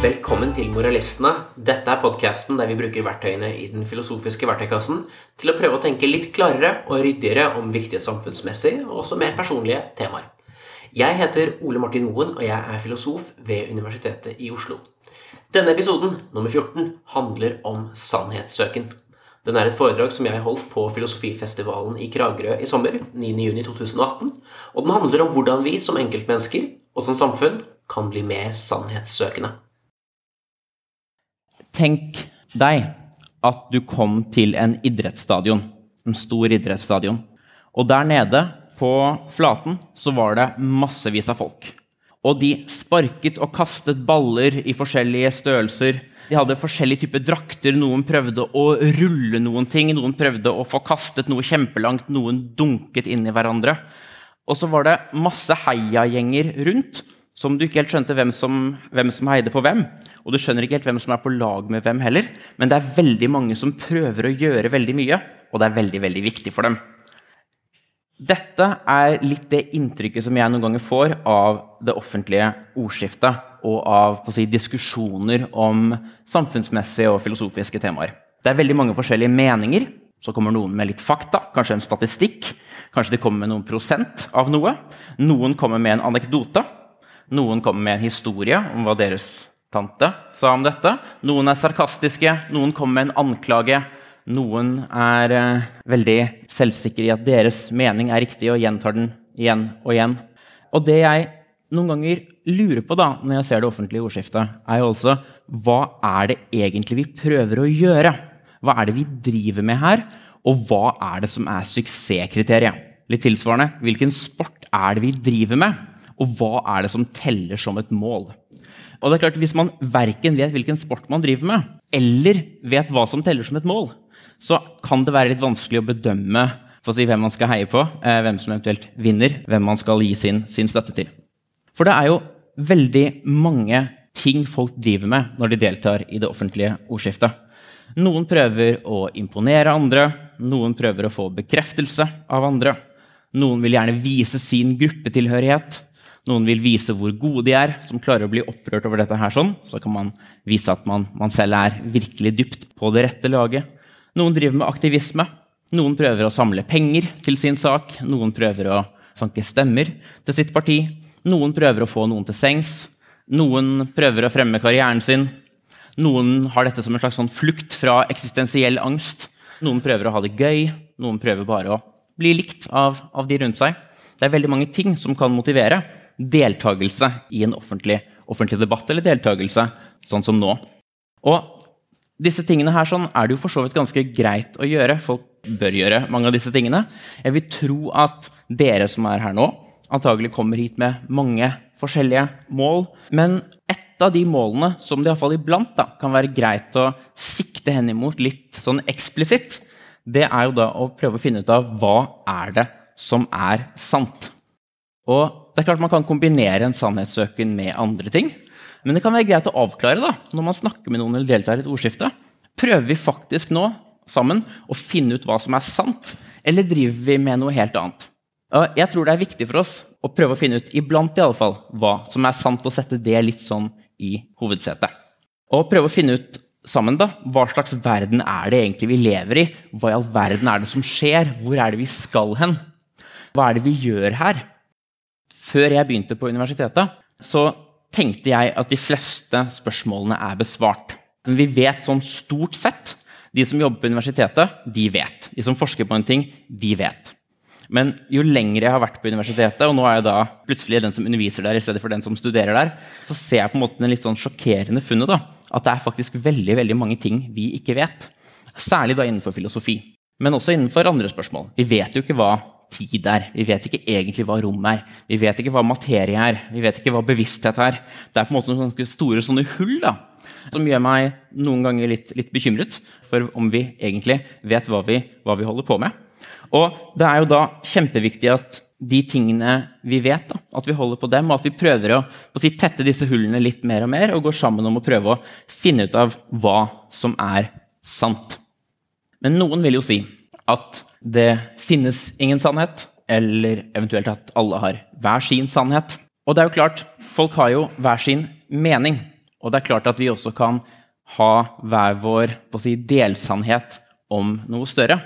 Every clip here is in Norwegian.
Velkommen til Moralistene. Dette er podkasten der vi bruker verktøyene i den filosofiske verktøykassen til å prøve å tenke litt klarere og ryddigere om viktige samfunnsmessige og også mer personlige temaer. Jeg heter Ole Martin Moen, og jeg er filosof ved Universitetet i Oslo. Denne episoden, nummer 14, handler om sannhetssøken. Den er et foredrag som jeg holdt på Filosofifestivalen i Kragerø i sommer, 9.6.2018, og den handler om hvordan vi som enkeltmennesker og som samfunn kan bli mer sannhetssøkende. Tenk deg at du kom til en idrettsstadion, en stor idrettsstadion, og der nede på flaten så var det massevis av folk. Og de sparket og kastet baller i forskjellige størrelser. De hadde forskjellige typer drakter. Noen prøvde å rulle noen ting, noen prøvde å få kastet noe kjempelangt, noen dunket inn i hverandre. Og så var det masse heiagjenger rundt som du ikke helt skjønte hvem som, hvem som, heide på hvem. Og du skjønner ikke helt hvem som er på lag med hvem heller. Men det er veldig mange som prøver å gjøre veldig mye, og det er veldig, veldig viktig for dem. Dette er litt det inntrykket som jeg noen ganger får av det offentlige ordskiftet og av si, diskusjoner om samfunnsmessige og filosofiske temaer. Det er veldig mange forskjellige meninger. Så kommer noen med litt fakta, kanskje en statistikk. Kanskje de kommer med noen prosent av noe. Noen kommer med en anekdote. Noen kommer med en historie om hva deres tante sa om dette. Noen er sarkastiske, noen kommer med en anklage. Noen er eh, veldig selvsikre i at deres mening er riktig, og gjentar den igjen og igjen. Og det jeg noen ganger lurer på da, når jeg ser det offentlige ordskiftet, er jo altså hva er det egentlig vi prøver å gjøre? Hva er det vi driver med her, og hva er det som er suksesskriteriet? Litt tilsvarende, hvilken sport er det vi driver med? Og hva er det som teller som et mål? Og det er klart, Hvis man verken vet hvilken sport man driver med, eller vet hva som teller som et mål, så kan det være litt vanskelig å bedømme for å si, hvem man skal heie på, eh, hvem som eventuelt vinner, hvem man skal gi sin, sin støtte til. For det er jo veldig mange ting folk driver med når de deltar i det offentlige ordskiftet. Noen prøver å imponere andre, noen prøver å få bekreftelse av andre. Noen vil gjerne vise sin gruppetilhørighet. Noen vil vise hvor gode de er, som klarer å bli opprørt over dette. her sånn. Så kan man vise at man, man selv er virkelig dypt på det rette laget. Noen driver med aktivisme. Noen prøver å samle penger til sin sak. Noen prøver å sanke stemmer til sitt parti. Noen prøver å få noen til sengs. Noen prøver å fremme karrieren sin. Noen har dette som en slags sånn flukt fra eksistensiell angst. Noen prøver å ha det gøy. Noen prøver bare å bli likt av, av de rundt seg. Det er veldig mange ting som kan motivere deltakelse i en offentlig, offentlig debatt, eller deltakelse sånn som nå. Og disse tingene her sånn er det jo for så vidt ganske greit å gjøre. Folk bør gjøre mange av disse tingene. Jeg vil tro at dere som er her nå, antagelig kommer hit med mange forskjellige mål. Men et av de målene som det iallfall iblant da, kan være greit å sikte hen imot litt sånn eksplisitt, det er jo da å prøve å finne ut av hva er det som er sant. Og det er klart Man kan kombinere en sannhetssøken med andre ting. Men det kan være greit å avklare da, når man snakker med noen eller deltar i et ordskifte. Prøver vi faktisk nå sammen å finne ut hva som er sant, eller driver vi med noe helt annet? Jeg tror det er viktig for oss å prøve å finne ut iblant i alle fall, hva som er sant, og sette det litt sånn i hovedsetet. Og prøve å finne ut sammen da, hva slags verden er det egentlig vi lever i? Hva i all verden er det som skjer? Hvor er det vi skal hen? Hva er det vi gjør her? Før jeg begynte på universitetet, så tenkte jeg at de fleste spørsmålene er besvart. Men vi vet sånn stort sett. De som jobber på universitetet, de vet. De som forsker på en ting, de vet. Men jo lenger jeg har vært på universitetet, og nå er jeg da plutselig den som underviser der, i stedet for den som studerer der, så ser jeg på en måte den litt sånn sjokkerende funnet. da, At det er faktisk veldig veldig mange ting vi ikke vet. Særlig da innenfor filosofi. Men også innenfor andre spørsmål. Vi vet jo ikke hva tid er. Vi vet ikke egentlig hva rom er. Vi vet ikke hva materie er. Vi vet ikke hva bevissthet er. Det er på en måte noen store sånne hull da, som gjør meg noen ganger litt, litt bekymret for om vi egentlig vet hva vi, hva vi, holder på med. Og det er jo da kjempeviktig at de tingene vi vet, da, at vi holder på dem, og at vi prøver å, å si, tette disse hullene litt mer og mer, og går sammen om å prøve å finne ut av hva som er sant. Men noen vil jo si at det finnes ingen sannhet, eller eventuelt at alle har hver sin sannhet. Og det er jo klart, folk har jo hver sin mening. Og det er klart at vi også kan ha hver vår si, delsannhet om noe større.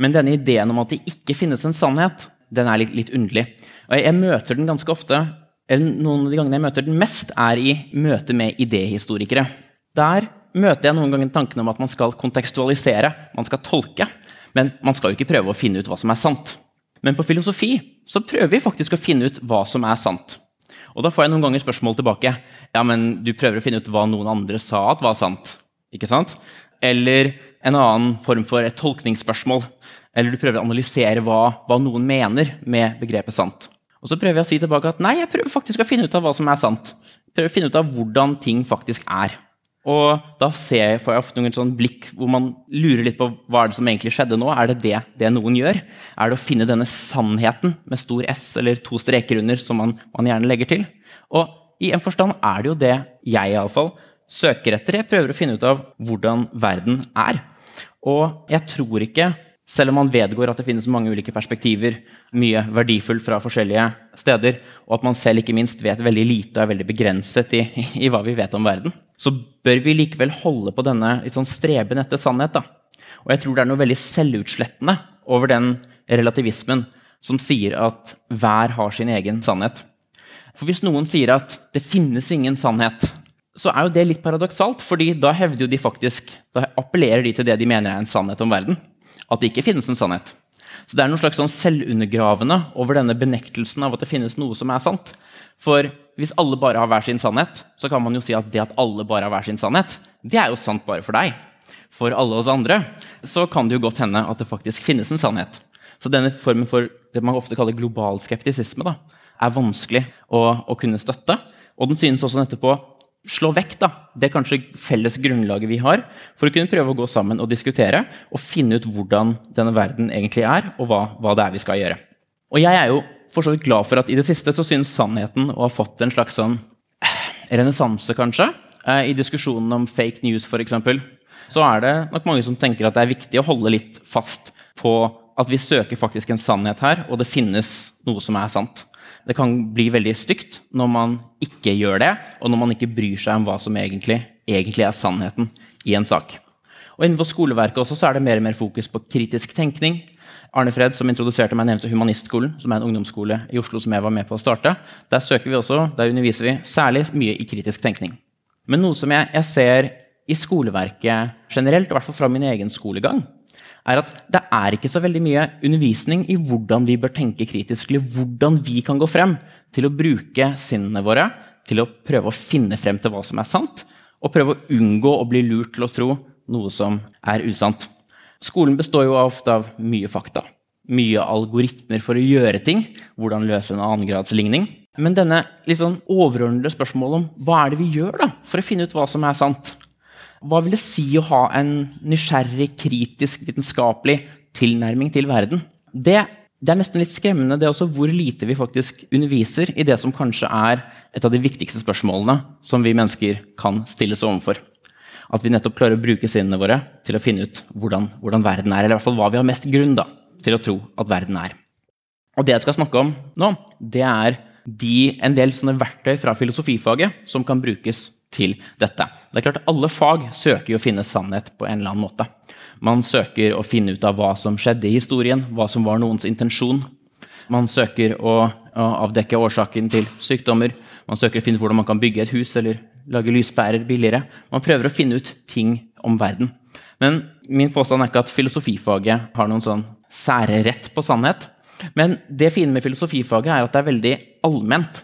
Men denne ideen om at det ikke finnes en sannhet, den er litt, litt underlig. Og jeg, jeg, møter den ganske ofte, eller Noen av de gangene jeg møter den mest, er i møte med idéhistorikere. Der møter jeg noen ganger tanken om at man skal kontekstualisere, man skal tolke. Men man skal jo ikke prøve å finne ut hva som er sant. Men på filosofi så prøver vi faktisk å finne ut hva som er sant. Og da får jeg noen ganger spørsmål tilbake. Ja, men du prøver å finne ut hva noen andre sa at var sant. Ikke sant? Eller en annen form for et tolkningsspørsmål. Eller du prøver å analysere hva, hva noen mener med begrepet sant. Og så prøver jeg å si tilbake at nei, jeg prøver faktisk å finne ut av hva som er sant. Prøver å finne ut av hvordan ting faktisk er. Og da jeg, får jeg ofte noen sånn blikk hvor man lurer litt på hva er det som egentlig skjedde nå. Er det, det det noen gjør? Er det å finne denne sannheten med stor S eller to streker under som man, man gjerne legger til? Og i en forstand er det jo det jeg iallfall søker etter. Jeg prøver å finne ut av hvordan verden er. Og jeg tror ikke selv om man vedgår at det finnes mange ulike perspektiver, mye verdifullt fra forskjellige steder, og at man selv ikke minst vet veldig lite og er veldig begrenset i, i, hva vi vet om verden, så bør vi likevel holde på denne sånn streben etter sannhet. Da. Og jeg tror det er noe veldig selvutslettende over den relativismen som sier at hver har sin egen sannhet. For hvis noen sier at det finnes ingen sannhet, så er jo det litt paradoksalt, fordi da hevder jo de faktisk, da appellerer de til det de mener er en sannhet om verden at det ikke finnes en sannhet. Så det er noe slags sånn selvundergravende over denne benektelsen av at det finnes noe som er sant. For hvis alle bare har hver sin sannhet, så kan man jo si at det at alle bare har hver sin sannhet, det er jo sant bare for deg. For alle oss andre så kan det jo godt hende at det faktisk finnes en sannhet. Så denne formen for det man ofte kaller global skeptisisme da, er vanskelig å, å kunne støtte. Og den synes også etterpå slå vekk da, det kanskje felles grunnlaget vi har, for å kunne prøve å gå sammen og diskutere og finne ut hvordan denne verden egentlig er, og hva, hva det er vi skal gjøre. Og jeg er jo for så vidt glad for at i det siste så synes sannheten å ha fått en slags sånn eh, renessanse, kanskje. Eh, I diskusjonen om fake news, f.eks., så er det nok mange som tenker at det er viktig å holde litt fast på at vi søker faktisk en sannhet her, og det finnes noe som er sant. Det kan bli veldig stygt når man ikke gjør det, og når man ikke bryr seg om hva som egentlig, egentlig er sannheten i en sak. Og Innenfor skoleverket også, er det mer og mer fokus på kritisk tenkning. Arne Fred, som introduserte meg, nevnte Humanistskolen, som er en ungdomsskole i Oslo som jeg var med på å starte. Der søker vi også, der underviser vi særlig mye i kritisk tenkning. Men noe som jeg, jeg ser i skoleverket generelt, i hvert fall fra min egen skolegang, er at det er ikke så veldig mye undervisning i hvordan vi bør tenke kritisk, eller hvordan vi kan gå frem til å bruke sinnene våre til å prøve å finne frem til hva som er sant, og prøve å unngå å bli lurt til å tro noe som er usant. Skolen består jo ofte av mye fakta. Mye algoritmer for å gjøre ting. Hvordan løse en annengradsligning. Men denne litt sånn overordnede spørsmålet om hva er det vi gjør da, for å finne ut hva som er sant, hva vil det si å ha en nysgjerrig, kritisk, vitenskapelig tilnærming til verden? Det, det, er nesten litt skremmende det også hvor lite vi faktisk underviser i det som kanskje er et av de viktigste spørsmålene som vi mennesker kan stilles overfor. At vi nettopp klarer å bruke sinnene våre til å finne ut hvordan, hvordan, verden er, eller i hvert fall hva vi har mest grunn da, til å tro at verden er. Og Det jeg skal snakke om nå, det er de, en del verktøy fra filosofifaget som kan brukes til dette. Det er klart Alle fag søker å finne sannhet på en eller annen måte. Man søker å finne ut av hva som skjedde i historien, hva som var noens intensjon. Man søker å, å avdekke årsaken til sykdommer. Man søker å finne ut hvordan man kan bygge et hus eller lage lyspærer billigere. Man prøver å finne ut ting om verden. Men min påstand er ikke at filosofifaget har noen sånn særrett på sannhet. Men det fine med filosofifaget er at det er veldig allment.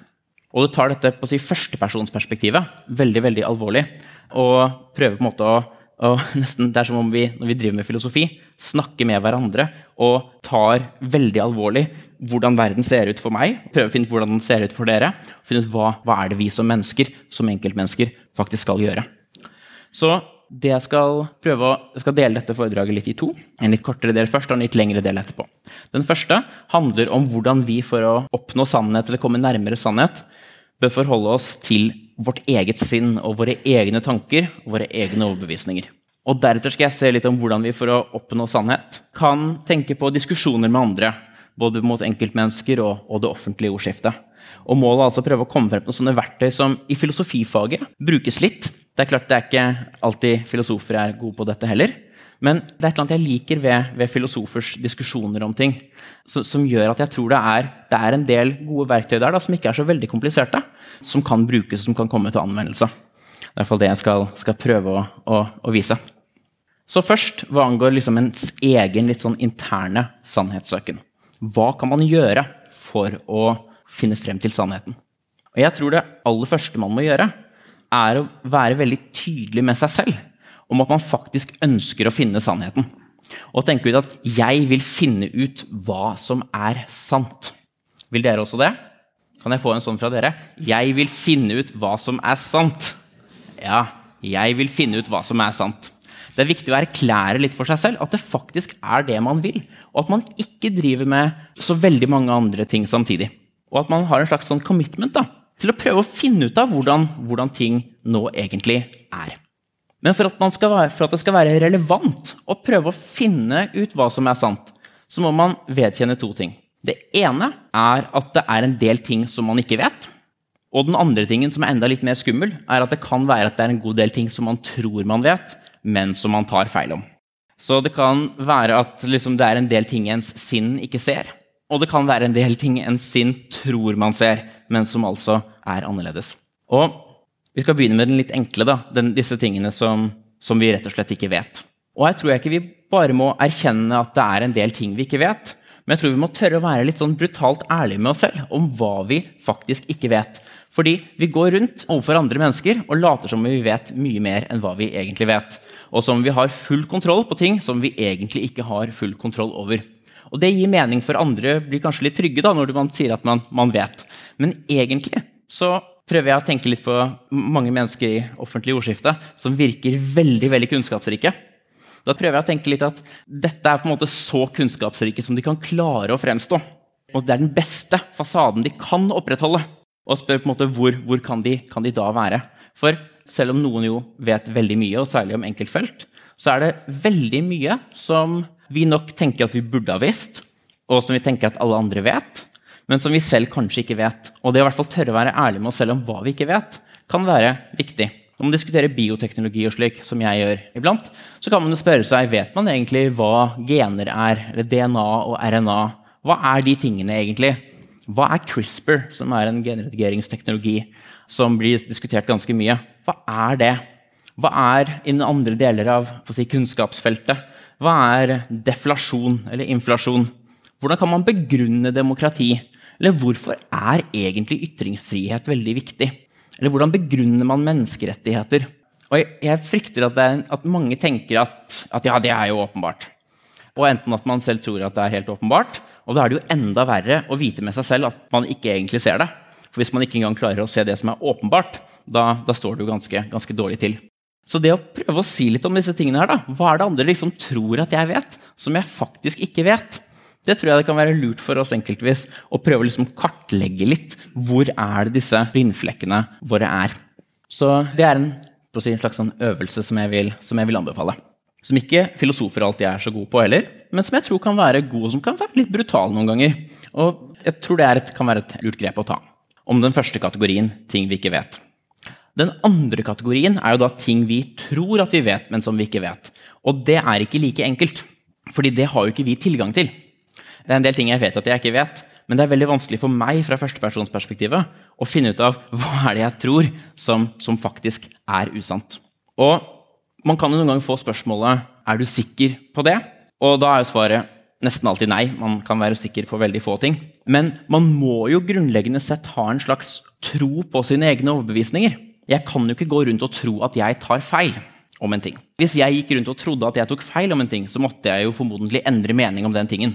Og du tar dette på si førstepersonsperspektivet veldig veldig alvorlig. Og prøver på en måte å, å nesten, Det er som om vi når vi driver med filosofi, snakker med hverandre og tar veldig alvorlig hvordan verden ser ut for meg. Prøver å finne ut hvordan den ser ut for dere. Finne ut hva, hva er det vi som mennesker, som enkeltmennesker, faktisk skal gjøre. Så det jeg skal prøve å, jeg skal dele dette foredraget litt i to. En litt kortere del først og en litt lengre del etterpå. Den første handler om hvordan vi for å oppnå sannhet eller komme nærmere sannhet bør forholde oss til vårt eget sinn og våre egne tanker og våre egne overbevisninger. Og Deretter skal jeg se litt om hvordan vi for å oppnå sannhet kan tenke på diskusjoner med andre, både mot enkeltmennesker og, og det offentlige ordskiftet. Og målet er altså å prøve å komme frem til sånne verktøy som i filosofifaget brukes litt. Det er klart det er ikke alltid filosofer er gode på dette heller. Men det er et eller annet jeg liker ved, ved filosofers diskusjoner om ting, som, som, gjør at jeg tror det er, det er en del gode verktøy der da, som ikke er så veldig kompliserte, som kan brukes som kan komme til anvendelse. Det er i hvert fall det jeg skal, skal prøve å, å, å, vise. Så først hva angår liksom ens egen litt sånn interne sannhetssøken. Hva kan man gjøre for å finne frem til sannheten? Og jeg tror det aller første man må gjøre, er å være veldig tydelig med seg selv om at man faktisk ønsker å finne sannheten. Og tenke ut at 'jeg vil finne ut hva som er sant'. Vil dere også det? Kan jeg få en sånn fra dere? 'Jeg vil finne ut hva som er sant'. Ja, jeg vil finne ut hva som er sant. Det er viktig å erklære litt for seg selv at det faktisk er det man vil, og at man ikke driver med så veldig mange andre ting samtidig. Og at man har en slags sånn commitment da, til å prøve å finne ut av hvordan, hvordan ting nå egentlig er. Men for at, være, for at, det skal være relevant å prøve å finne ut hva som er sant, så må man vedkjenne to ting. Det ene er at det er en del ting som man ikke vet. Og den andre tingen som er enda litt mer skummel, er at det kan være at det er en god del ting som man tror man vet, men som man tar feil om. Så det kan være at liksom, det er en del ting ens sinn ikke ser. Og det kan være en del ting ens sinn tror man ser, men som altså er annerledes. Og vi skal begynne med den litt enkle, da, den, disse tingene som, som, vi rett og slett ikke vet. Og her tror jeg ikke vi bare må erkjenne at det er en del ting vi ikke vet, men jeg tror vi må tørre å være litt sånn brutalt ærlige med oss selv om hva vi faktisk ikke vet. Fordi vi går rundt overfor andre mennesker og later som vi vet mye mer enn hva vi egentlig vet. Og som vi har full kontroll på ting som vi egentlig ikke har full kontroll over. Og det gir mening for andre, blir kanskje litt trygge da, når man sier at man, man vet. Men egentlig så prøver jeg å tenke litt på mange mennesker i offentlig ordskifte som virker veldig veldig kunnskapsrike. Da prøver jeg å tenke litt at dette er på en måte så kunnskapsrike som de kan klare å fremstå. Og det er den beste fasaden de kan opprettholde. Og spør på en måte hvor, hvor kan, de, kan de da være? For selv om noen jo vet veldig mye, og særlig om enkeltfelt, så er det veldig mye som vi nok tenker at vi burde ha visst, og som vi tenker at alle andre vet men som vi selv kanskje ikke vet. Og det å i hvert fall tørre å være ærlig med oss selv om hva vi ikke vet, kan være viktig. Når man diskuterer bioteknologi, og slik, som jeg gjør iblant, så kan man jo spørre seg vet man egentlig hva gener er, eller DNA og RNA. Hva er de tingene egentlig? Hva er CRISPR, som er en genredigeringsteknologi som blir diskutert ganske mye? Hva er det? Hva er innen andre deler av si, kunnskapsfeltet? Hva er deflasjon eller inflasjon? Hvordan kan man begrunne demokrati? Eller hvorfor er egentlig ytringsfrihet veldig viktig? Eller hvordan begrunner man menneskerettigheter? Og jeg, jeg frykter at, er, at, mange tenker at, at, ja, det er jo åpenbart. Og enten at man selv tror at det er helt åpenbart, og da er det jo enda verre å vite med seg selv at man ikke egentlig ser det. For hvis man ikke engang klarer å se det som er åpenbart, da, da står det jo ganske, ganske, dårlig til. Så det å prøve å si litt om disse tingene her, da, hva er det andre liksom tror at jeg vet, som jeg faktisk ikke vet? Det tror jeg det kan være lurt for oss enkeltvis å prøve å liksom kartlegge litt. Hvor er det disse blindflekkene våre er? Så det er en, si, en slags sånn øvelse som jeg, vil, som jeg, vil, anbefale. Som ikke filosofer alltid er så gode på heller, men som jeg tror kan være god, og som kan være litt brutal noen ganger. Og jeg tror det et, kan være et lurt grep å ta. Om den første kategorien ting vi ikke vet. Den andre kategorien er jo da ting vi tror at vi vet, men som vi ikke vet. Og det er ikke like enkelt, fordi det har jo ikke vi tilgang til. Det er en del ting jeg vet at jeg ikke vet, men det er veldig vanskelig for meg fra førstepersonsperspektivet å finne ut av hva er det jeg tror som, som faktisk er usant. Og man kan jo noen gang få spørsmålet er du sikker på det, og da er jo svaret nesten alltid nei. Man kan være sikker på veldig få ting. Men man må jo grunnleggende sett ha en slags tro på sine egne overbevisninger. Jeg kan jo ikke gå rundt og tro at jeg tar feil om en ting. Hvis jeg gikk rundt og trodde at jeg tok feil om en ting, så måtte jeg jo formodentlig endre mening om den tingen.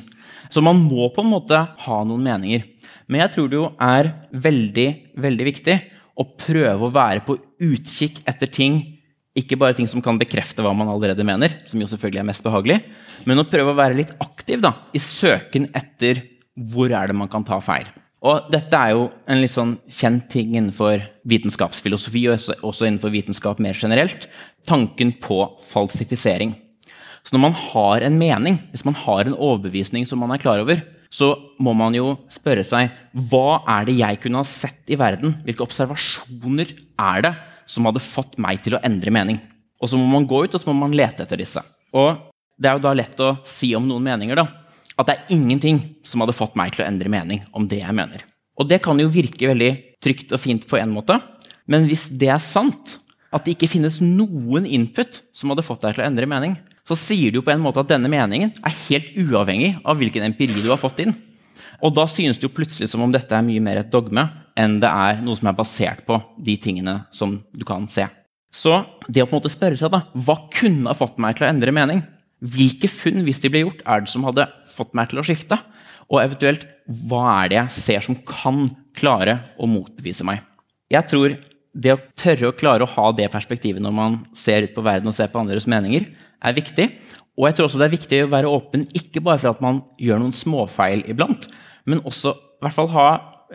Så man må på en måte ha noen meninger. Men jeg tror det jo er veldig, veldig viktig å prøve å være på utkikk etter ting. Ikke bare ting som kan bekrefte hva man allerede mener, som jo selvfølgelig er mest behagelig, men å prøve å være litt aktiv da, i søken etter hvor er det man kan ta feil. Og dette er jo en litt sånn kjent ting innenfor vitenskapsfilosofi, og også innenfor vitenskap mer generelt. Tanken på falsifisering. Så når man har en mening, hvis man har en overbevisning som man er klar over, så må man jo spørre seg hva er det jeg kunne ha sett i verden? Hvilke observasjoner er det som hadde fått meg til å endre mening? Og så må man gå ut og så må man lete etter disse. Og det er jo da lett å si om noen meninger da, at det er ingenting som hadde fått meg til å endre mening om det jeg mener. Og det kan jo virke veldig trygt og fint på en måte, men hvis det er sant, at det ikke finnes noen input som hadde fått deg til å endre mening, så sier du på en måte at denne meningen er helt uavhengig av hvilken empiri du har fått inn. Og da synes det jo plutselig som om dette er mye mer et dogme enn det er noe som er basert på de tingene som du kan se. Så det å på en måte spørre seg da, hva kunne ha fått meg til å endre mening? Hvilke funn hvis de ble gjort, er det som hadde fått meg til å skifte? Og eventuelt, hva er det jeg ser som kan klare å motbevise meg? Jeg tror det å tørre å klare å ha det perspektivet når man ser ut på verden og ser på andres meninger, er viktig. Og jeg tror også det er viktig å være åpen ikke bare for at man gjør noen småfeil iblant, men også i hvert fall ha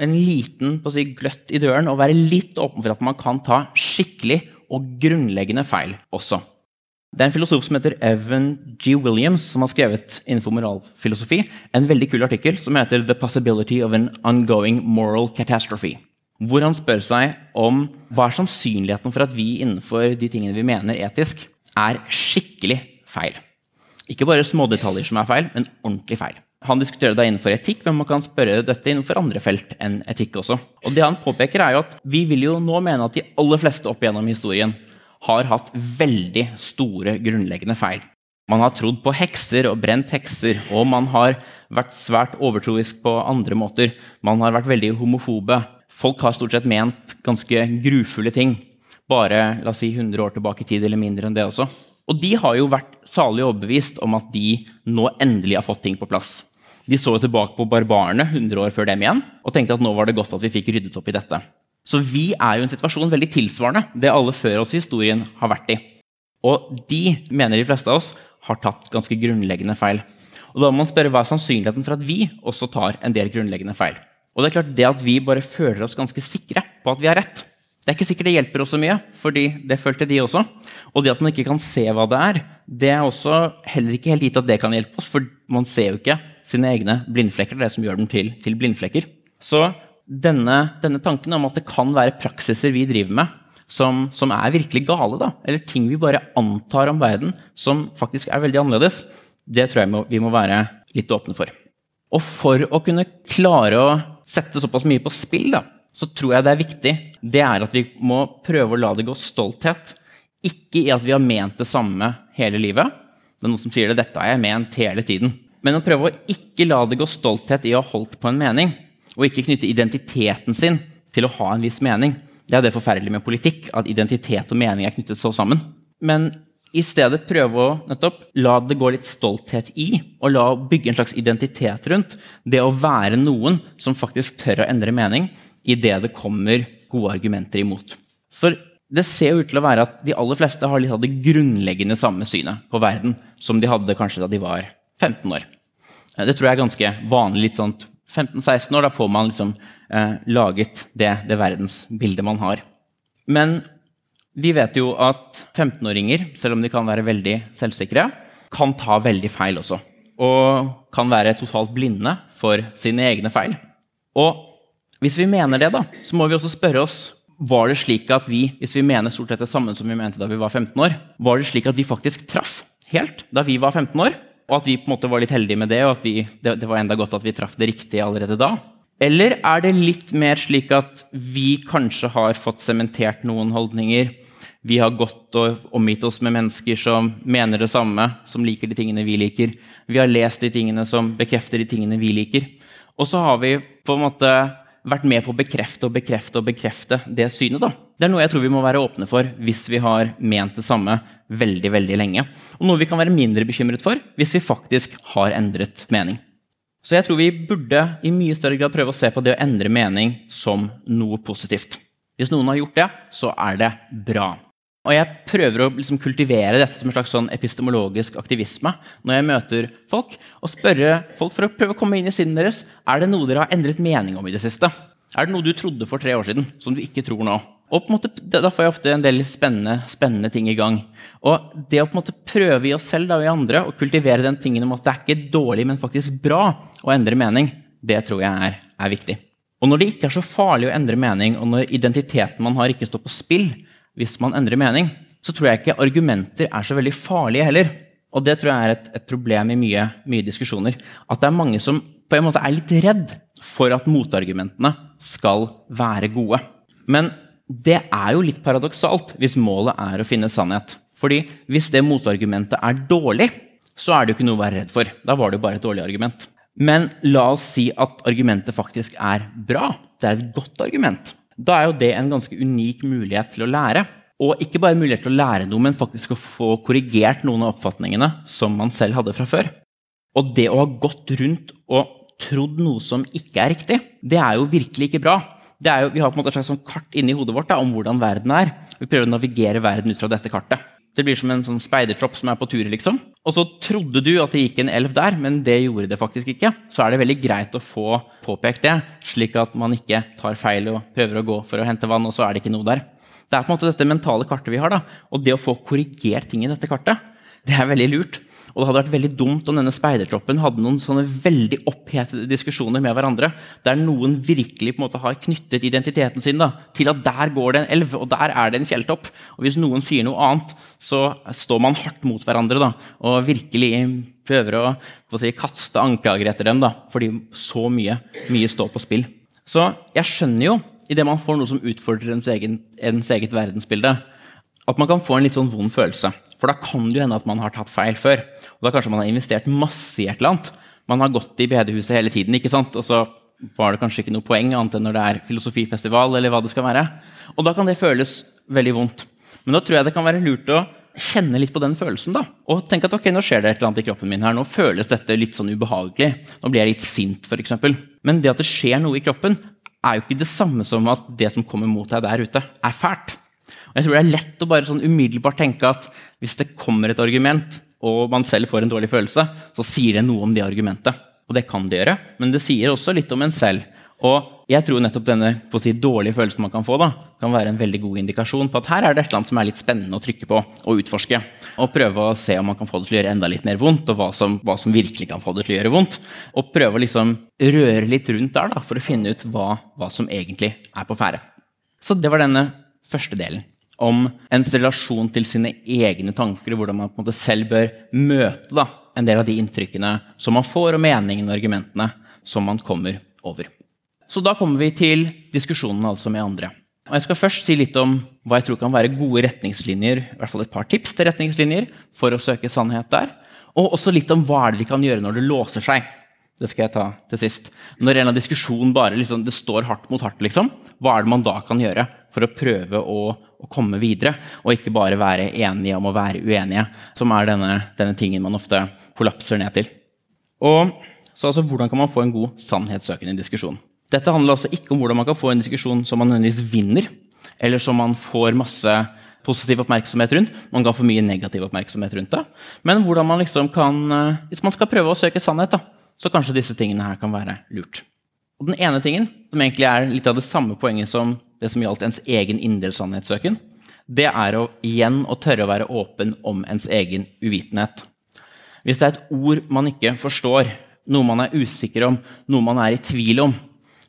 en liten si, gløtt i døren og være litt åpen for at man kan ta skikkelig og grunnleggende feil også. Det er en filosof som heter Evan G. Williams, som har skrevet innenfor moralfilosofi en veldig kul artikkel som heter 'The Possibility of an Ongoing Moral Catastrophe'. Hvor han spør seg om hva er sannsynligheten for at vi innenfor de tingene vi mener etisk, er skikkelig feil. Ikke bare smådetaljer som er feil, men ordentlig feil. Han diskuterer det innenfor etikk, men man kan spørre dette innenfor andre felt enn etikk også. Og det han påpeker er jo at Vi vil jo nå mene at de aller fleste opp gjennom historien har hatt veldig store grunnleggende feil. Man har trodd på hekser og brent hekser, og man har vært svært overtroisk på andre måter. Man har vært veldig homofobe. Folk har stort sett ment ganske grufulle ting. Bare la oss si 100 år tilbake i tid, eller mindre enn det også. Og de har jo vært salig overbevist om at de nå endelig har fått ting på plass. De så tilbake på barbarene 100 år før dem igjen og tenkte at nå var det godt at vi fikk ryddet opp i dette. Så vi er jo i en situasjon veldig tilsvarende det alle før oss i historien har vært i. Og de, mener de fleste av oss, har tatt ganske grunnleggende feil. Og Da må man spørre hva er sannsynligheten for at vi også tar en del grunnleggende feil. Og det er klart det at vi bare føler oss ganske sikre på at vi har rett, det er ikke sikkert det hjelper oss så mye, fordi det følte de også. Og det at man ikke kan se hva det er, det er også heller ikke helt gitt at det kan hjelpe oss, for man ser jo ikke sine egne blindflekker. Det er det som gjør dem til, til blindflekker. Så denne, denne, tanken om at det kan være praksiser vi driver med, som, som er virkelig gale, da, eller ting vi bare antar om verden som faktisk er veldig annerledes, det tror jeg vi må være litt åpne for. Og for å kunne klare å sette såpass mye på spill, da, så tror jeg det er viktig det er at vi må prøve å la det gå stolthet. Ikke i at vi har ment det samme hele livet. Det er noen som sier det, dette har jeg ment hele tiden. Men å prøve å ikke la det gå stolthet i å ha holdt på en mening og ikke knytte identiteten sin til å ha en viss mening. Det er det forferdelige med politikk, at identitet og mening er knyttet så sammen. Men i stedet prøve å nettopp la det gå litt stolthet i, og la bygge en slags identitet rundt det å være noen som faktisk tør å endre mening idet det kommer gode argumenter imot. For det ser ut til å være at de aller fleste har litt av det grunnleggende samme synet på verden som de hadde kanskje da de var 15 år. Det tror jeg er ganske vanlig. litt sånn 15-16 år, da får man liksom eh, laget det, det verdensbildet man har. Men vi vet jo at 15-åringer, selv om de kan være veldig selvsikre, kan ta veldig feil også. Og kan være totalt blinde for sine egne feil. Og hvis vi mener det, da, så må vi også spørre oss var det slik at vi hvis vi mener stort sett det samme som vi mente da vi var 15 år, var det slik at vi faktisk traff helt da vi var 15 år? og at vi på en måte var litt heldige med det, og at vi, det, det, var enda godt at vi traff det riktige allerede da? Eller er det litt mer slik at vi kanskje har fått sementert noen holdninger? Vi har gått og omgitt oss med mennesker som mener det samme, som liker de tingene vi liker. Vi har lest de tingene som bekrefter de tingene vi liker. Og så har vi på en måte vært med på å bekrefte og bekrefte og bekrefte det synet. da. Det er noe jeg tror vi må være åpne for hvis vi har ment det samme veldig veldig lenge. Og noe vi kan være mindre bekymret for hvis vi faktisk har endret mening. Så jeg tror vi burde i mye større grad prøve å se på det å endre mening som noe positivt. Hvis noen har gjort det, så er det bra. Og jeg prøver å liksom kultivere dette som en slags sånn epistemologisk aktivisme når jeg møter folk, og spørre folk for å prøve å komme inn i sinnet deres er det noe dere har endret mening om i det siste. Er det noe du trodde for tre år siden, som du ikke tror nå? Og på en måte, Da får jeg ofte en del spennende, spennende ting i gang. Og det å på en måte prøve i oss selv da, og i andre å kultivere den tingen om at det er ikke dårlig, men faktisk bra å endre mening, det tror jeg er, er viktig. Og når det ikke er så farlig å endre mening, og når identiteten man har, ikke står på spill hvis man endrer mening, så tror jeg ikke argumenter er så veldig farlige heller. Og det tror jeg er et, et problem i mye, mye, diskusjoner. At det er mange som på en måte er litt redd for at motargumentene skal være gode. Men det er jo litt paradoksalt hvis målet er å finne sannhet. Fordi hvis det motargumentet er dårlig, så er det jo ikke noe å være redd for. Da var det jo bare et dårlig argument. Men la oss si at argumentet faktisk er bra. Det er et godt argument. Da er jo det en ganske unik mulighet til å lære. Og ikke bare mulighet til å lære noe, men faktisk å få korrigert noen av oppfatningene som man selv hadde fra før. Og det å ha gått rundt og trodd noe som ikke er riktig, det er jo virkelig ikke bra jo, vi har på en måte et slags sånn kart inni hodet vårt da, om hvordan verden er. Vi prøver å navigere verden ut fra dette kartet. Det blir som en sånn speidertropp som er på tur. liksom. Og så trodde du at det gikk en elv der, men det gjorde det faktisk ikke. Så er det veldig greit å få påpekt det, slik at man ikke tar feil og prøver å gå for å hente vann, og så er det ikke noe der. Det er på en måte dette mentale kartet vi har, da. og det å få korrigert ting i dette kartet, det er veldig lurt. Og det hadde vært veldig dumt om denne speidertroppen hadde noen sånne veldig opphetede diskusjoner med hverandre, der noen virkelig på en måte har knyttet identiteten sin da, til at der går det en elv, og der er det en fjelltopp. Og hvis noen sier noe annet, så står man hardt mot hverandre da, og virkelig prøver å, å si, kaste anklager etter dem, da, fordi så mye, mye står på spill. Så jeg skjønner jo, idet man får noe som utfordrer ens, egen, ens eget verdensbilde, at man kan få en litt sånn vond følelse. For da kan det jo hende at man har tatt feil før. Og da kanskje man har investert masse i et eller annet. Man har gått i bedehuset hele tiden, ikke sant? og så var det kanskje ikke noe poeng annet enn når det er filosofifestival. eller hva det skal være. Og da kan det føles veldig vondt. Men da tror jeg det kan være lurt å kjenne litt på den følelsen. da. Og tenke at ok, nå skjer det et eller annet i kroppen min her. Nå føles dette litt sånn ubehagelig. Nå blir jeg litt sint, f.eks. Men det at det skjer noe i kroppen, er jo ikke det samme som at det som kommer mot deg der ute, er fælt. Jeg tror det er lett å bare sånn umiddelbart tenke at hvis det kommer et argument, og man selv får en dårlig følelse, så sier det noe om det argumentet. Og det kan det gjøre, men det sier også litt om en selv. Og jeg tror nettopp denne på å si, dårlige følelsen man kan få, da, kan være en veldig god indikasjon på at her er det et eller annet som er litt spennende å trykke på og utforske. Og prøve å se om man kan få det til å gjøre enda litt mer vondt, og hva som, hva som virkelig kan få det til å gjøre vondt. Og prøve å liksom røre litt rundt der da, for å finne ut hva, hva som egentlig er på ferde. Så det var denne første delen om ens relasjon til sine egne tanker, hvordan man på en måte selv bør møte da, en del av de inntrykkene som man får, og meningene og argumentene som man kommer over. Så da kommer vi til diskusjonen altså med andre. Og jeg skal først si litt om hva jeg tror kan være gode retningslinjer, i hvert fall et par tips til retningslinjer for å søke sannhet der. Og også litt om hva det vi kan gjøre når det låser seg. Det skal jeg ta til sist. Når en av diskusjonen bare liksom, det står hardt mot hardt, liksom, hva er det man da kan gjøre for å prøve å å komme videre, og ikke bare være enige om å være uenige, som er denne, denne tingen man ofte kollapser ned til. Og så altså, Hvordan kan man få en god sannhetssøkende diskusjon? Dette handler altså ikke om hvordan man kan få en diskusjon som man nødvendigvis vinner, eller som man får masse positiv oppmerksomhet rundt. Man kan få mye negativ oppmerksomhet rundt det. Men hvordan man liksom kan, eh, hvis man skal prøve å søke sannhet, da, så kanskje disse tingene her kan være lurt. Og Den ene tingen, som egentlig er litt av det samme poenget som det som gjaldt ens egen indre sannhetssøken, det er å igjen å tørre å være åpen om ens egen uvitenhet. Hvis det er et ord man ikke forstår, noe man er usikker om, noe man er i tvil om,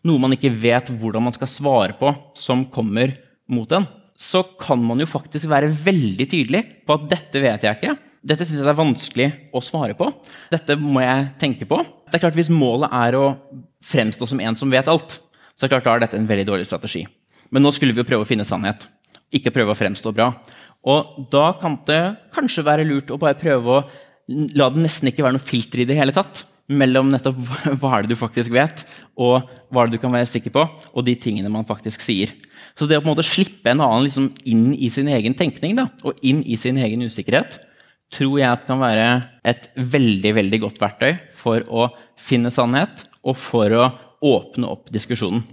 noe man ikke vet hvordan man skal svare på, som kommer mot en, så kan man jo faktisk være veldig tydelig på at 'dette vet jeg ikke', dette syns jeg det er vanskelig å svare på. Dette må jeg tenke på. Det er klart Hvis målet er å fremstå som en som vet alt, så er det klart da er dette en veldig dårlig strategi. Men nå skulle vi jo prøve å finne sannhet, ikke prøve å fremstå bra. Og da kan det kanskje være lurt å bare prøve å la det nesten ikke være noe filter i det hele tatt mellom nettopp hva er det du faktisk vet, og hva er det du kan være sikker på, og de tingene man faktisk sier. Så det å på en måte slippe en annen liksom inn i sin egen tenkning da, og inn i sin egen usikkerhet, tror jeg at kan være et veldig veldig godt verktøy for å finne sannhet, og for å åpne opp diskusjonen.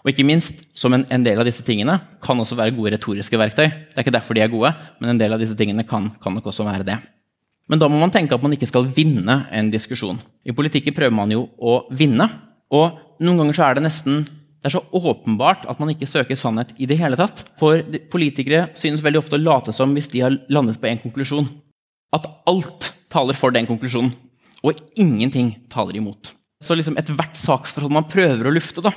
Og ikke minst, som en, en, del av disse tingene kan også være gode retoriske verktøy. Det er ikke derfor de er gode, men en del av disse tingene kan, kan nok også være det. Men da må man tenke at man ikke skal vinne en diskusjon. I politikken prøver man jo å vinne. Og noen ganger så er det nesten Det er så åpenbart at man ikke søker sannhet i det hele tatt. For politikere synes veldig ofte å late som hvis de har landet på en konklusjon, at alt taler for den konklusjonen, og ingenting taler imot. Så liksom ethvert saksforhold man prøver å lufte, da,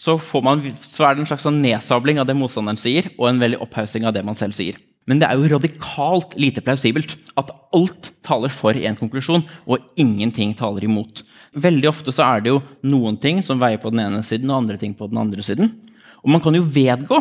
så, man, så, er det en slags sånn nedsabling av det motstanderen sier, og en veldig opphaussing av det man selv sier. Men det er jo radikalt lite plausibelt at alt taler for en konklusjon, og ingenting taler imot. Veldig ofte så er det jo noen ting som veier på den ene siden, og andre ting på den andre siden. Og man kan jo vedgå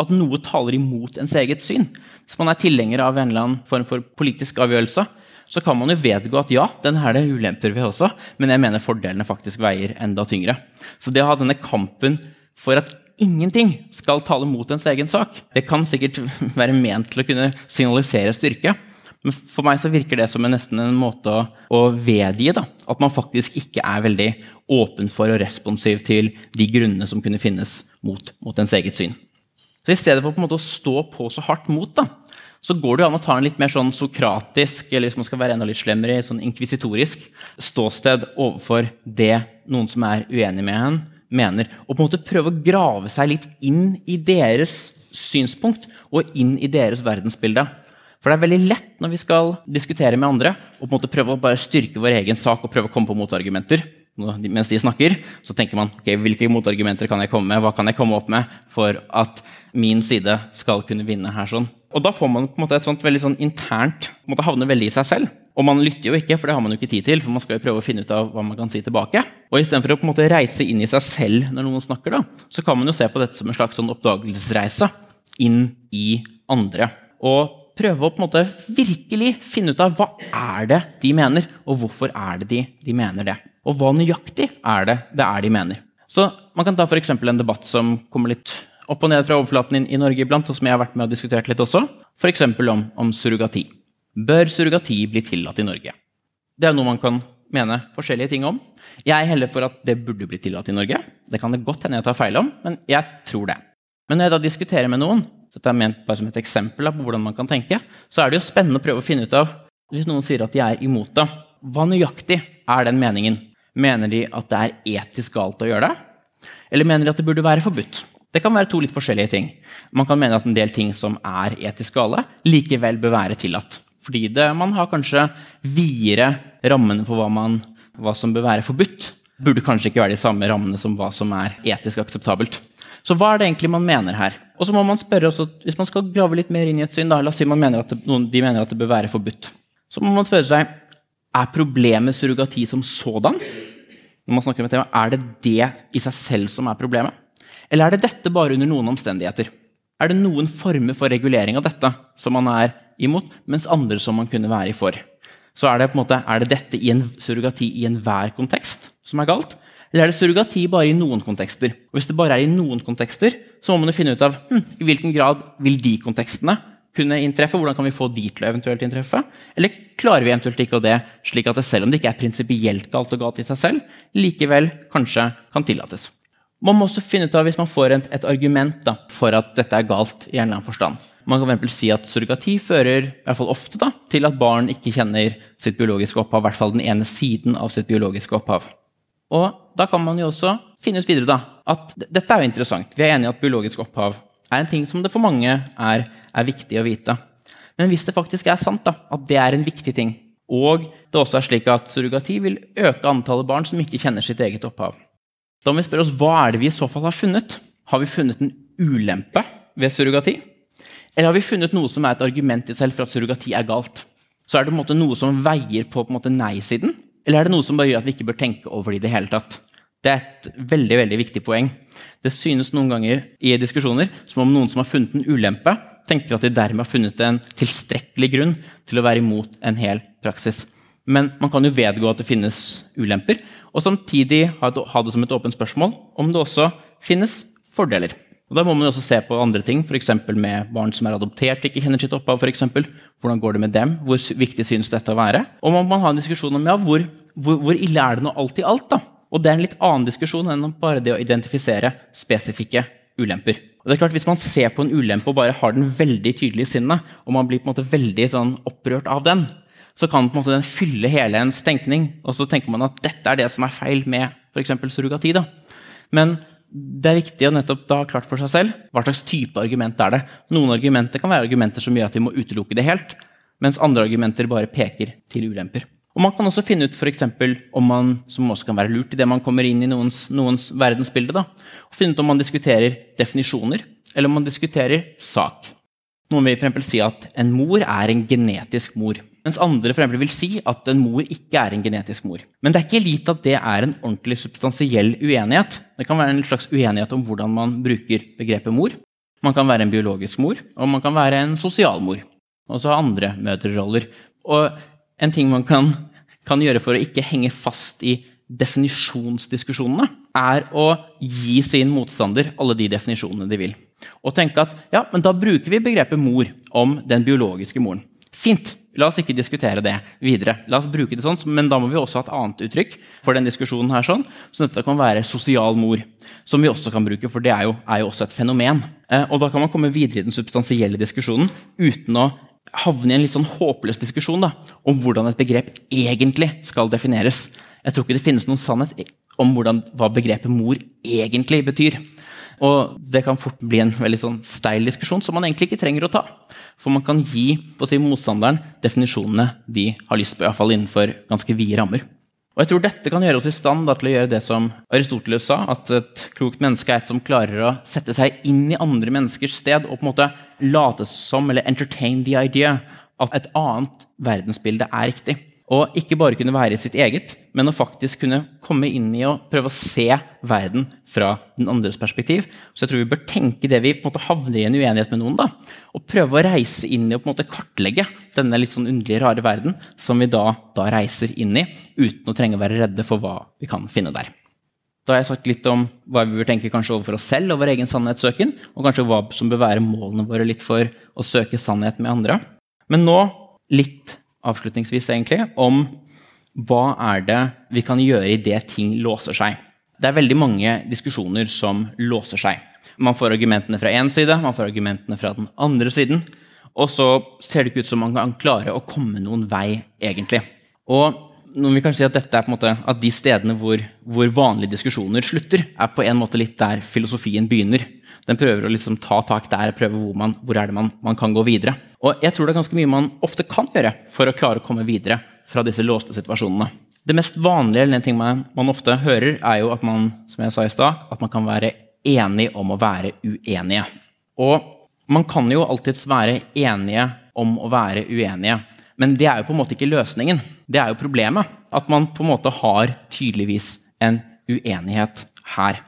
at noe taler imot ens eget syn. Hvis man er tilhenger av en eller annen form for politisk avgjørelse, så kan man jo vedgå at ja, den her det ulemper ved også, men jeg mener fordelene faktisk veier enda tyngre. Så det å ha denne kampen for at ingenting skal tale mot ens egen sak, det kan sikkert være ment til å kunne signalisere styrke. Men for meg så virker det som en, nesten en måte å, å vedgi da, at man faktisk ikke er veldig åpen for og responsiv til de grunnene som kunne finnes mot, mot ens eget syn. Så I stedet for på en å stå på så hardt mot, da, så går det an å ta en litt mer sånn sokratisk eller hvis man skal være enda litt slemmere, sånn inkvisitorisk ståsted overfor det noen som er uenig med henne, mener. Og på en måte prøve å grave seg litt inn i deres synspunkt og inn i deres verdensbilde. For det er veldig lett når vi skal diskutere med andre, å på en måte prøve å bare styrke vår egen sak og prøve å komme på motargumenter. Mens de snakker, så tenker man ok, hvilke motargumenter kan jeg komme med? Hva kan jeg komme opp med for at min side skal kunne vinne her? sånn? Og da får man på en måte et sånt veldig sånn internt på en måte havne veldig i seg selv. Og man lytter jo ikke, for det har man jo ikke tid til. for man skal jo prøve å finne ut av hva man kan si tilbake. Og istedenfor å på en måte reise inn i seg selv når noen snakker, da, så kan man jo se på dette som en slags sånn oppdagelsesreise inn i andre. Og prøve å på en måte virkelig finne ut av hva er det de mener, og hvorfor er det de, de mener det. Og hva nøyaktig er det det er de mener. Så Man kan ta for en debatt som kommer litt opp og ned fra overflaten i Norge iblant, og som jeg har vært med og diskutert litt også, f.eks. Om, om surrogati. Bør surrogati bli tillatt i Norge? Det er noe man kan mene forskjellige ting om. Jeg heller for at det burde bli tillatt i Norge. Det kan det godt hende jeg tar feil om, men jeg tror det. Men når jeg da diskuterer med noen, dette er ment bare som et eksempel på hvordan man kan tenke, så er det jo spennende å prøve å finne ut av Hvis noen sier at de er imot det, hva nøyaktig er den meningen? Mener de at det er etisk galt å gjøre det? Eller mener de at det burde være forbudt? Det kan være to litt forskjellige ting. Man kan mene at en del ting som er etisk gale, likevel bør være tillatt. Fordi det, man har kanskje videre rammene for hva, man, hva som bør være forbudt. Burde kanskje ikke være de samme rammene som hva som er etisk akseptabelt. Så hva er det egentlig man mener her? Og så må man spørre også, Hvis man skal grave litt mer inn i et syn, da, la oss si man mener at det, noen, de mener at det bør være forbudt, så må man spørre seg er problemet surrogati som sådan. Når man snakker om et tema, Er det det i seg selv som er problemet? Eller er det dette bare under noen omstendigheter? Er det noen former for regulering av dette som man er imot, mens andre som man kunne være i for? Så er det, på en måte, er det dette i en surrogati i enhver kontekst som er galt? Eller er det surrogati bare i noen kontekster? Og Hvis det bare er i noen kontekster, så må man jo finne ut av hm, i hvilken grad vil de kontekstene kunne inntreffe. Hvordan kan vi få de til å eventuelt inntreffe? Eller klarer vi eventuelt ikke det, slik at det selv om det ikke er prinsipielt galt og galt i seg selv, likevel kanskje kan tillates? Man må også finne ut av hvis man får et, et argument da, for at dette er galt. i en eller annen forstand. Man kan for si at Surrogati fører i hvert fall ofte da, til at barn ikke kjenner sitt biologiske opphav, i hvert fall den ene siden av sitt biologiske opphav. Og da kan man jo også finne ut videre da, at dette er jo interessant. Vi er enige i at biologisk opphav er en ting som det for mange er, er viktig å vite. Men hvis det faktisk er sant da, at det er en viktig ting, og det også er slik at surrogati vil øke antallet barn som ikke kjenner sitt eget opphav, da må vi spørre oss hva er det vi i så fall har funnet. Har vi funnet en ulempe ved surrogati? Eller har vi funnet noe som er et argument i selv for at surrogati er galt? Så er det på en måte noe som veier på, på nei-siden, eller er det noe som bare gjør at vi ikke bør tenke over det i det hele tatt? Det er et veldig veldig viktig poeng. Det synes noen ganger i diskusjoner som om noen som har funnet en ulempe, tenker at de dermed har funnet en tilstrekkelig grunn til å være imot en hel praksis. Men man kan jo vedgå at det finnes ulemper, og samtidig ha det som et åpent spørsmål om det også finnes fordeler. Og Da må man jo også se på andre ting, f.eks. med barn som er adoptert, ikke kjenner sitt opphav. For eksempel. Hvordan går det med dem? Hvor viktig synes dette å være? Og man må ha en diskusjon om ja, hvor, hvor, hvor, ille er det nå alt i alt? da? Og det er en litt annen diskusjon enn bare det å identifisere spesifikke ulemper. Og det er klart Hvis man ser på en ulempe og bare har den veldig tydelig i sinnet, og man blir på en måte veldig sånn opprørt av den, så kan på en måte den fylle hele ens tenkning. Og så tenker man at dette er det som er feil med f.eks. surrogati. da. Men det er viktig å nettopp da ha klart for seg selv hva slags type argument er det. Noen argumenter kan være argumenter som gjør at vi må utelukke det helt, mens andre argumenter bare peker til ulemper. Og Man kan også finne ut for eksempel, om man, som også kan være lurt i det man kommer inn i noens, noens verdensbilde, da, og finne ut om man diskuterer definisjoner, eller om man diskuterer sak. Noen vil for si at en mor er en genetisk mor, mens andre for vil si at en mor ikke er en genetisk mor. Men det er ikke gitt at det er en ordentlig substansiell uenighet. Det kan være en slags uenighet om hvordan man bruker begrepet mor. Man kan være en biologisk mor, og man kan være en sosial mor. Og så har andre mødreroller. Og en ting man kan, kan gjøre for å ikke henge fast i definisjonsdiskusjonene, er å gi sin motstander alle de definisjonene de vil. Og tenke at ja, men da bruker vi begrepet mor om den biologiske moren. Fint. La oss ikke diskutere det videre. La oss bruke det sånn, Men da må vi også ha et annet uttrykk for den diskusjonen. her sånn, Så dette kan være sosial mor, som vi også kan bruke, for det er jo, er jo også et fenomen. Eh, og da kan man komme videre i den substansielle diskusjonen uten å havne i en litt sånn håpløs diskusjon da, om hvordan et begrep egentlig skal defineres. Jeg tror ikke det finnes noen sannhet om hvordan, hva begrepet mor egentlig betyr. Og det kan fort bli en veldig sånn steil diskusjon som man egentlig ikke trenger å ta. For man kan gi på si motstanderen definisjonene de har lyst på, iallfall innenfor ganske vide rammer. Og jeg tror dette kan gjøre oss i stand til å gjøre det som Aristoteles sa, at et klokt menneske er et som klarer å sette seg inn i andre menneskers sted og på en måte late som, eller entertain the idea, at et annet verdensbilde er riktig. Og ikke bare kunne være i sitt eget, men å faktisk kunne komme inn i og prøve å se verden fra den andres perspektiv. Så jeg tror vi bør tenke det vi på en måte havner i en uenighet med noen, da, og prøve å reise inn i og på en måte kartlegge denne litt sånn underlige, rare verden som vi da, da reiser inn i, uten å trenge å være redde for hva vi kan finne der. Da har jeg sagt litt om hva vi bør tenke kanskje overfor oss selv og vår egen sannhetssøken, og kanskje hva som bør være målene våre litt for å søke sannhet med andre. Men nå litt avslutningsvis egentlig, om hva er det vi kan gjøre idet ting låser seg. Det er veldig mange diskusjoner som låser seg. Man får argumentene fra én side, man får argumentene fra den andre siden. Og så ser det ikke ut som man kan klare å komme noen vei, egentlig. Og vi kanskje si at, dette er på en måte, at de stedene hvor, hvor, vanlige diskusjoner slutter, er på en måte litt der filosofien begynner. Den prøver å liksom ta tak der, prøve hvor, man, hvor er det man, man, kan gå videre. Og jeg tror det er ganske mye man ofte kan gjøre for å klare å komme videre fra disse låste situasjonene. Det mest vanlige eller en ting man, man ofte hører, er jo at man som jeg sa i sted, at man kan være enig om å være uenige. Og man kan jo alltids være enige om å være uenige. Men det er jo på en måte ikke løsningen. Det er jo problemet. At man på en måte har tydeligvis en uenighet her.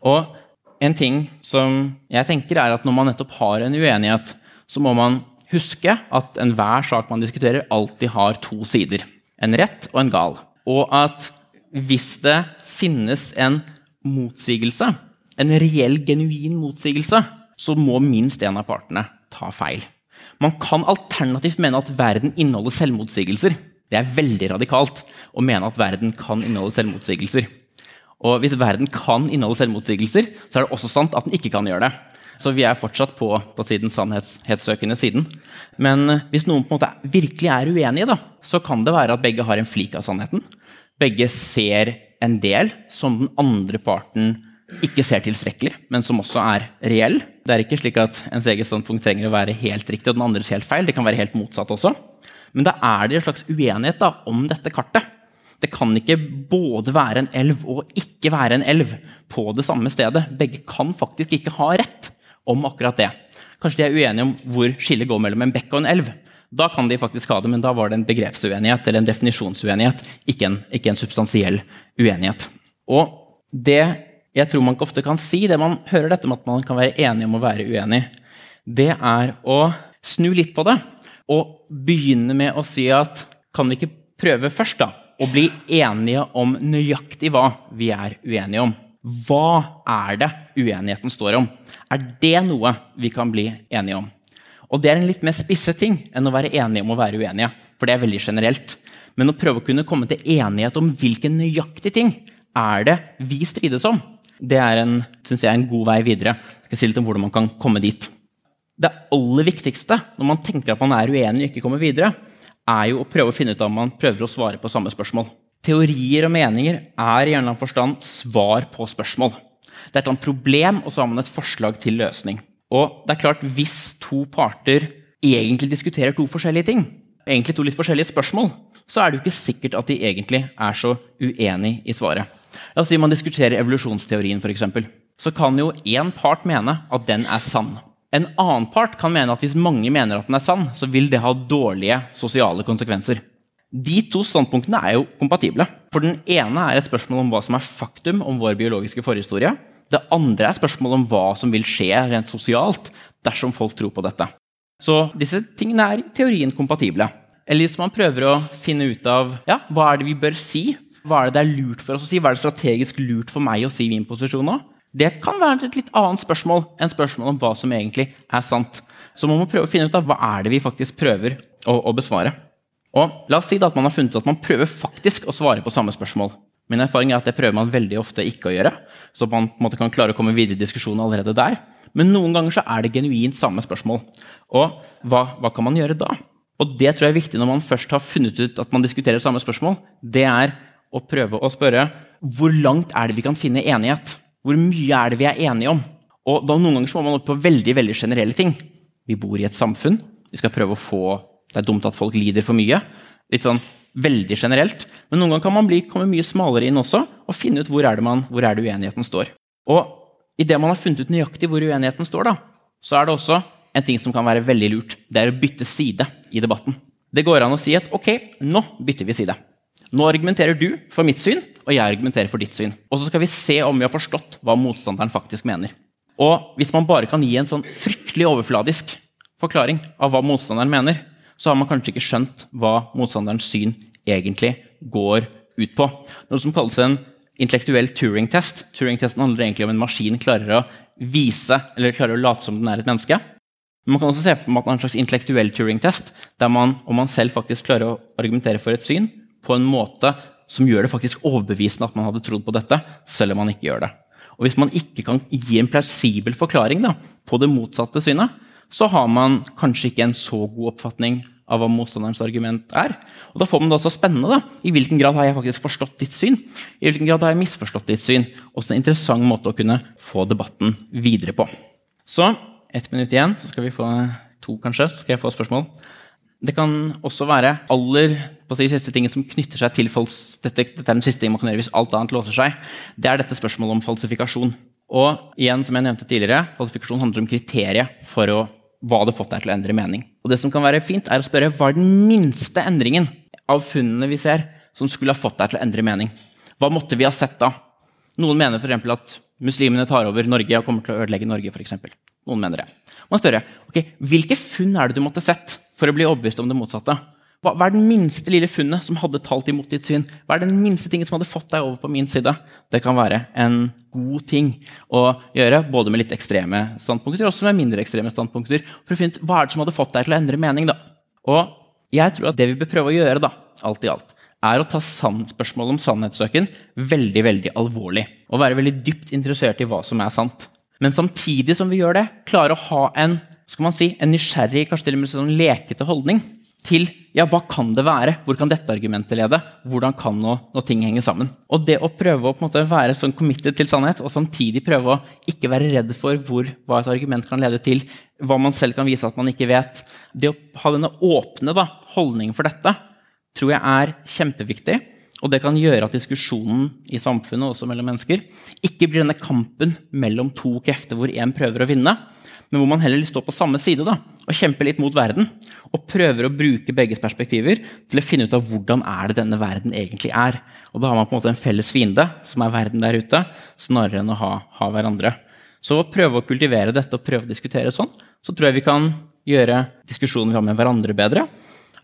Og en ting som jeg tenker er at når man nettopp har en uenighet, så må man huske at enhver sak man diskuterer, alltid har to sider. En rett og en gal. Og at hvis det finnes en motsigelse, en reell, genuin motsigelse, så må minst en av partene ta feil. Man kan alternativt mene at verden inneholder selvmotsigelser. Det er veldig radikalt å mene at verden kan inneholde selvmotsigelser. Og hvis verden kan inneholde selvmotsigelser, så er det også sant at den ikke kan gjøre det. Så vi er fortsatt på, på den sannhetssøkende siden. Men eh, hvis noen på en måte virkelig er uenige, da, så kan det være at begge har en flik av sannheten. Begge ser en del som den andre parten ikke ser tilstrekkelig, men som også er reell. Det er ikke slik at ens eget standpunkt trenger å være helt riktig og den andres helt feil. Det kan være helt motsatt også. Men da er det en slags uenighet da, om dette kartet. Det kan ikke både være en elv og ikke være en elv på det samme stedet. Begge kan faktisk ikke ha rett om akkurat det. Kanskje de er uenige om hvor skillet går mellom en bekk og en elv. Da kan de faktisk ha det, men da var det en begrepsuenighet eller en definisjonsuenighet, ikke en, ikke en substansiell uenighet. Og det jeg tror man ikke ofte kan si, det man hører dette med at man kan være enig om å være uenig, det er å snu litt på det og begynne med å si at kan vi ikke prøve først da, å bli enige om nøyaktig hva vi er uenige om? Hva er det uenigheten står om? Er det noe vi kan bli enige om? Og Det er en litt mer spisse ting enn å være enige om å være uenige. for det er veldig generelt. Men å prøve å kunne komme til enighet om hvilken nøyaktig ting er det vi strides om, det er en, synes jeg, en god vei videre. Jeg skal si litt om hvordan man kan komme dit. Det aller viktigste når man tenker at man er uenig og ikke kommer videre, er jo å prøve å finne ut om man prøver å svare på samme spørsmål. Teorier og meninger er i en eller annen forstand svar på spørsmål. Det er et eller annet problem, og så har man et forslag til løsning. Og det er klart, hvis to parter egentlig diskuterer to forskjellige ting, egentlig to litt forskjellige spørsmål, så er det jo ikke sikkert at de egentlig er så uenig i svaret. La oss si man diskuterer evolusjonsteorien, f.eks. Så kan jo én part mene at den er sann. En annen part kan mene at hvis mange mener at den er sann, så vil det ha dårlige sosiale konsekvenser. De to standpunktene er jo kompatible. For Den ene er et spørsmål om hva som er faktum om vår biologiske forhistorie. Det andre er spørsmål om hva som vil skje rent sosialt dersom folk tror på dette. Så disse tingene er i teorien kompatible. Eller hvis man prøver å finne ut av ja, hva er det vi bør si, hva er det det er lurt for oss å si, hva er det strategisk lurt for meg å si i min posisjon nå, det kan være et litt annet spørsmål enn spørsmål om hva som egentlig er sant. Så man må prøve å finne ut av hva er det vi faktisk prøver å, å besvare. Og la oss si at man har funnet ut at man prøver faktisk å svare på samme spørsmål. Min erfaring er at det prøver man veldig ofte ikke å gjøre. så man på en måte kan klare å komme videre i diskusjonen allerede der. Men noen ganger så er det genuint samme spørsmål. Og hva, hva kan man gjøre da? Og det tror jeg er viktig når man først har funnet ut at man diskuterer samme spørsmål. Det er å prøve å spørre hvor langt er det vi kan finne enighet? Hvor mye er det vi er enige om? Og da Noen ganger så må man opp på veldig veldig generelle ting. Vi bor i et samfunn. Vi skal prøve å få Det er dumt at folk lider for mye. Litt sånn veldig generelt. Men noen ganger kan man bli, komme mye smalere inn også og finne ut hvor er det, man, hvor er det uenigheten står. Og idet man har funnet ut nøyaktig hvor uenigheten står, da, så er det også en ting som kan være veldig lurt. Det er å bytte side i debatten. Det går an å si at ok, nå bytter vi side. Nå argumenterer du for mitt syn, og jeg argumenterer for ditt syn. Og så skal vi se om vi har forstått hva motstanderen faktisk mener. Og hvis man bare kan gi en sånn fryktelig overfladisk forklaring av hva motstanderen mener, så har man kanskje ikke skjønt hva motstanderens syn egentlig går ut på. Noe som kalles en intellektuell Turing-test. Turing-testen handler egentlig om en maskin klarer å vise, eller klarer å late som den er et menneske. Men man kan også se for seg en slags intellektuell Turing-test, der man, om man selv faktisk klarer å argumentere for et syn, på en måte som gjør det faktisk overbevisende at man hadde trodd på dette, selv om man ikke gjør det. Og Hvis man ikke kan gi en plausibel forklaring da, på det motsatte synet, så har man kanskje ikke en så god oppfatning av hva motstanderens argument er. Og Da får man det også spennende. da. I hvilken grad har jeg faktisk forstått ditt syn? I hvilken grad har jeg misforstått ditt syn? Også en interessant måte å kunne få debatten videre på. Så ett minutt igjen, så skal vi få to, kanskje. Så skal jeg få spørsmål. Det kan også være aller de siste tingene som knytter seg til folks, dette, er den siste ting man kan gjøre hvis alt annet låser seg. Det er dette spørsmålet om falsifikasjon. Og igjen, som jeg nevnte tidligere, falsifikasjon handler om kriteriet for å, hva det fått deg til å endre mening. Og det som kan være fint, er å spørre hva er den minste endringen av funnene vi ser, som skulle ha fått deg til å endre mening? Hva måtte vi ha sett da? Noen mener f.eks. at muslimene tar over Norge og kommer til å ødelegge Norge. For eksempel. Noen mener det. Man spør ok, hvilke funn er det du måtte sett for å bli overbevist om det motsatte. Hva, hva, er den minste lille funnet som hadde talt imot ditt syn? Hva er den minste tingen som hadde fått deg over på min side? Det kan være en god ting å gjøre, både med litt ekstreme standpunkter og også med mindre ekstreme standpunkter. for å finne Hva er det som hadde fått deg til å endre mening? da? Og jeg tror at det vi bør prøve å gjøre, da, alt i alt, er å ta spørsmålet om sannhetssøken veldig veldig alvorlig. Og være veldig dypt interessert i hva som er sant. Men samtidig som vi gjør det, klare å ha en skal man si, en nysgjerrig, kanskje til og med sånn lekete holdning til ja, hva kan det være? Hvor kan dette argumentet lede? Hvordan kan noe, noe ting henge sammen? Og det å prøve å måte være sånn committed til sannhet, og samtidig prøve å ikke være redd for hvor, hva et argument kan lede til, hva man selv kan vise at man ikke vet Det å ha denne åpne da, holdningen for dette tror jeg er kjempeviktig. Og det kan gjøre at diskusjonen i samfunnet også mellom mennesker, ikke blir denne kampen mellom to krefter hvor én prøver å vinne, men hvor man heller står på samme side da, og kjemper litt mot verden. Og prøver å bruke begges perspektiver til å finne ut av hvordan er det denne verden egentlig er. Og da har man på en måte en felles fiende, som er verden der ute, snarere enn å ha, ha hverandre. Så å prøve å kultivere dette og prøve å diskutere sånn, så tror jeg vi kan gjøre diskusjonen vi har med hverandre, bedre.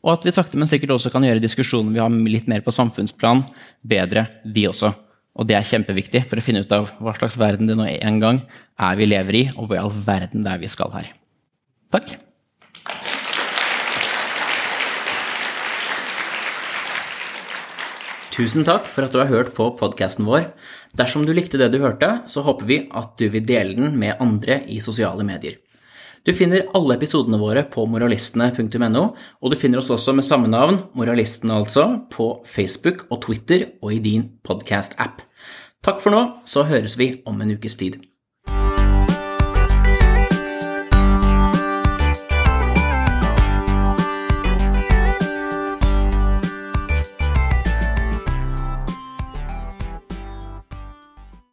Og at vi sakte, men sikkert også kan gjøre diskusjonen vi har litt mer på samfunnsplan, bedre, de også. Og det er kjempeviktig for å finne ut av hva slags verden det nå en gang er vi lever i, og hva i all verden det er vi skal her. Takk. Tusen takk for at du har hørt på podkasten vår. Dersom du likte det du hørte, så håper vi at du vil dele den med andre i sosiale medier. Du finner alle episodene våre på moralistene.no, og du finner oss også med samme navn, Moralistene altså, på Facebook og Twitter og i din podkast-app. Takk for nå, så høres vi om en ukes tid.